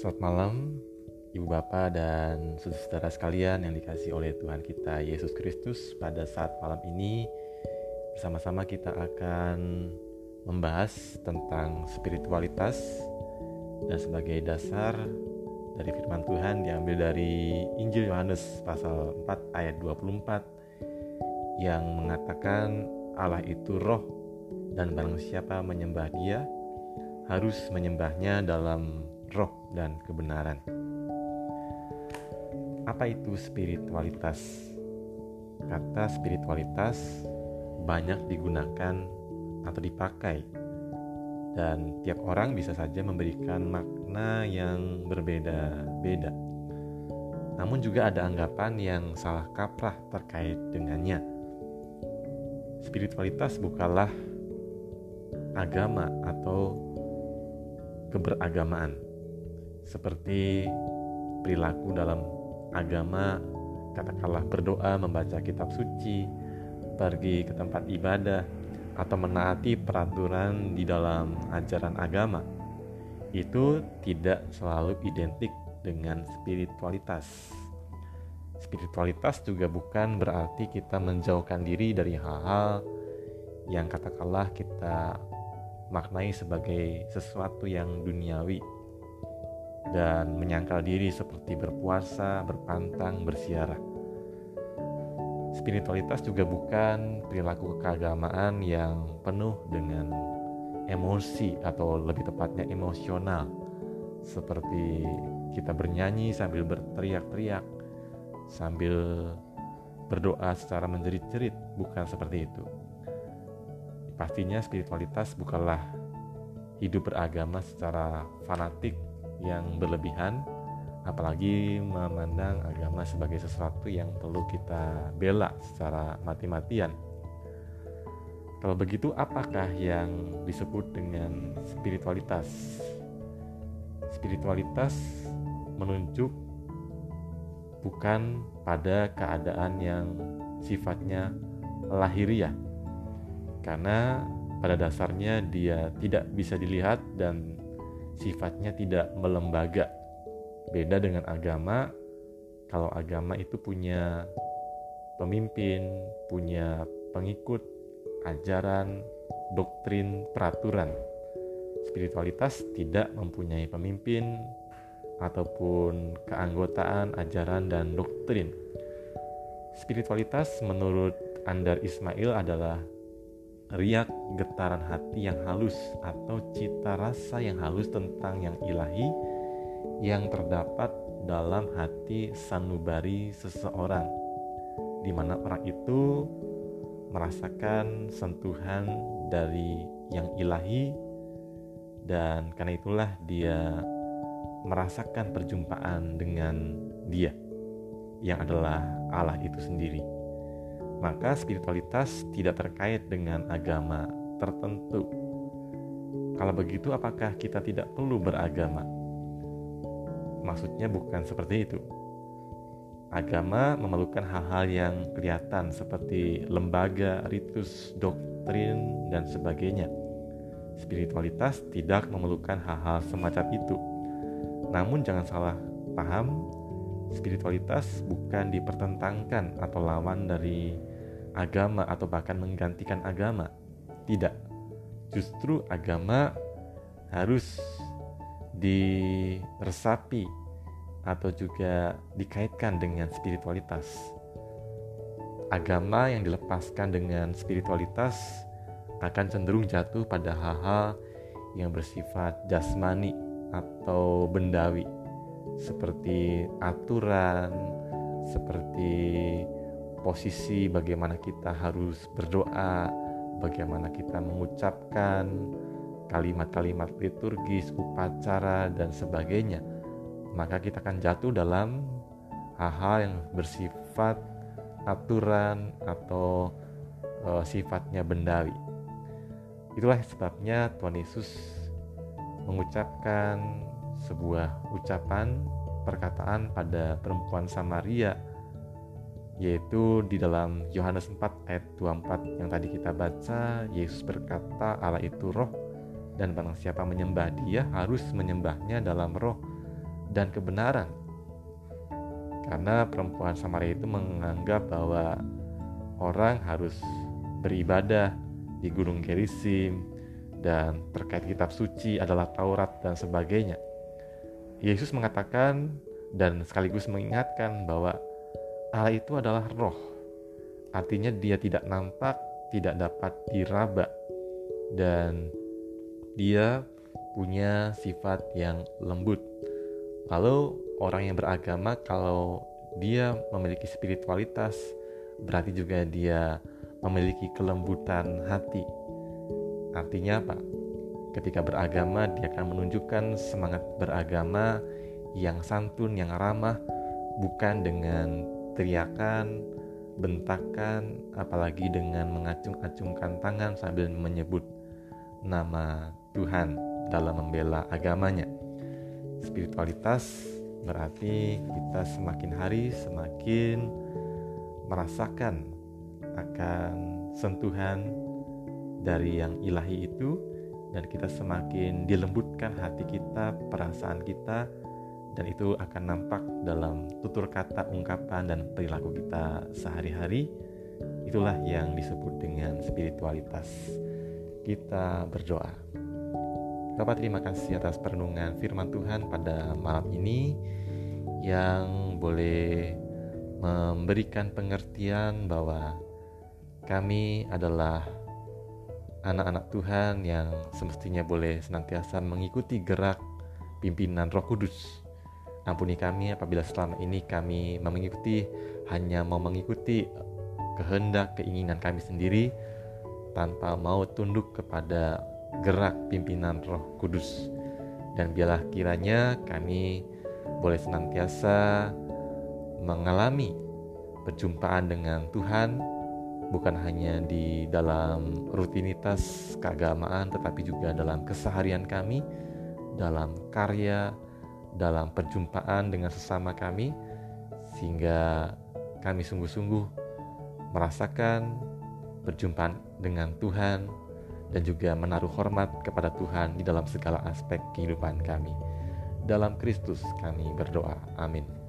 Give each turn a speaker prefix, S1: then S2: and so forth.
S1: Selamat malam, Ibu Bapak dan saudara sekalian yang dikasih oleh Tuhan kita Yesus Kristus. Pada saat malam ini bersama-sama kita akan membahas tentang spiritualitas. Dan sebagai dasar dari firman Tuhan diambil dari Injil Yohanes pasal 4 ayat 24 yang mengatakan Allah itu roh dan barang siapa menyembah dia harus menyembahnya dalam roh dan kebenaran. Apa itu spiritualitas? Kata spiritualitas banyak digunakan atau dipakai dan tiap orang bisa saja memberikan makna yang berbeda-beda. Namun juga ada anggapan yang salah kaprah terkait dengannya. Spiritualitas bukanlah agama atau keberagamaan seperti perilaku dalam agama katakanlah berdoa membaca kitab suci pergi ke tempat ibadah atau menaati peraturan di dalam ajaran agama itu tidak selalu identik dengan spiritualitas. Spiritualitas juga bukan berarti kita menjauhkan diri dari hal-hal yang katakanlah kita maknai sebagai sesuatu yang duniawi dan menyangkal diri seperti berpuasa, berpantang, bersiarah. Spiritualitas juga bukan perilaku keagamaan yang penuh dengan emosi atau lebih tepatnya emosional seperti kita bernyanyi sambil berteriak-teriak sambil berdoa secara menjerit-jerit bukan seperti itu Pastinya spiritualitas bukanlah hidup beragama secara fanatik yang berlebihan, apalagi memandang agama sebagai sesuatu yang perlu kita bela secara mati-matian. Kalau begitu, apakah yang disebut dengan spiritualitas? Spiritualitas menunjuk bukan pada keadaan yang sifatnya lahiriah, karena pada dasarnya dia tidak bisa dilihat dan sifatnya tidak melembaga. Beda dengan agama, kalau agama itu punya pemimpin, punya pengikut, ajaran, doktrin, peraturan. Spiritualitas tidak mempunyai pemimpin ataupun keanggotaan, ajaran, dan doktrin. Spiritualitas menurut Andar Ismail adalah riak getaran hati yang halus atau cita rasa yang halus tentang yang ilahi yang terdapat dalam hati sanubari seseorang di mana orang itu merasakan sentuhan dari yang ilahi dan karena itulah dia merasakan perjumpaan dengan dia yang adalah Allah itu sendiri maka spiritualitas tidak terkait dengan agama tertentu. Kalau begitu, apakah kita tidak perlu beragama? Maksudnya bukan seperti itu. Agama memerlukan hal-hal yang kelihatan seperti lembaga, ritus, doktrin, dan sebagainya. Spiritualitas tidak memerlukan hal-hal semacam itu. Namun jangan salah paham, spiritualitas bukan dipertentangkan atau lawan dari agama atau bahkan menggantikan agama. Tidak. Justru agama harus diresapi atau juga dikaitkan dengan spiritualitas. Agama yang dilepaskan dengan spiritualitas akan cenderung jatuh pada hal-hal yang bersifat jasmani atau bendawi seperti aturan, seperti posisi bagaimana kita harus berdoa, bagaimana kita mengucapkan kalimat-kalimat liturgis, upacara, dan sebagainya, maka kita akan jatuh dalam hal-hal yang bersifat aturan atau e, sifatnya bendawi. Itulah sebabnya Tuhan Yesus mengucapkan sebuah ucapan perkataan pada perempuan Samaria yaitu di dalam Yohanes 4 ayat 24 yang tadi kita baca Yesus berkata Allah itu roh dan barang siapa menyembah dia harus menyembahnya dalam roh dan kebenaran. Karena perempuan Samaria itu menganggap bahwa orang harus beribadah di Gunung Gerizim dan terkait kitab suci adalah Taurat dan sebagainya. Yesus mengatakan dan sekaligus mengingatkan bahwa Allah itu adalah roh. Artinya dia tidak nampak, tidak dapat diraba dan dia punya sifat yang lembut. Lalu orang yang beragama kalau dia memiliki spiritualitas berarti juga dia memiliki kelembutan hati. Artinya apa? Ketika beragama dia akan menunjukkan semangat beragama yang santun, yang ramah, bukan dengan teriakan, bentakan, apalagi dengan mengacung-acungkan tangan sambil menyebut nama Tuhan dalam membela agamanya. Spiritualitas berarti kita semakin hari semakin merasakan akan sentuhan dari yang ilahi itu dan kita semakin dilembutkan hati kita, perasaan kita dan itu akan nampak dalam tutur kata, ungkapan dan perilaku kita sehari-hari. Itulah yang disebut dengan spiritualitas. Kita berdoa. Bapak terima kasih atas perenungan firman Tuhan pada malam ini yang boleh memberikan pengertian bahwa kami adalah anak-anak Tuhan yang semestinya boleh senantiasa mengikuti gerak pimpinan Roh Kudus. Ampuni kami apabila selama ini kami mengikuti hanya mau mengikuti kehendak keinginan kami sendiri tanpa mau tunduk kepada gerak pimpinan Roh Kudus. Dan biarlah kiranya kami boleh senantiasa mengalami perjumpaan dengan Tuhan bukan hanya di dalam rutinitas keagamaan tetapi juga dalam keseharian kami, dalam karya, dalam perjumpaan dengan sesama kami sehingga kami sungguh-sungguh merasakan perjumpaan dengan Tuhan dan juga menaruh hormat kepada Tuhan di dalam segala aspek kehidupan kami. Dalam Kristus kami berdoa. Amin.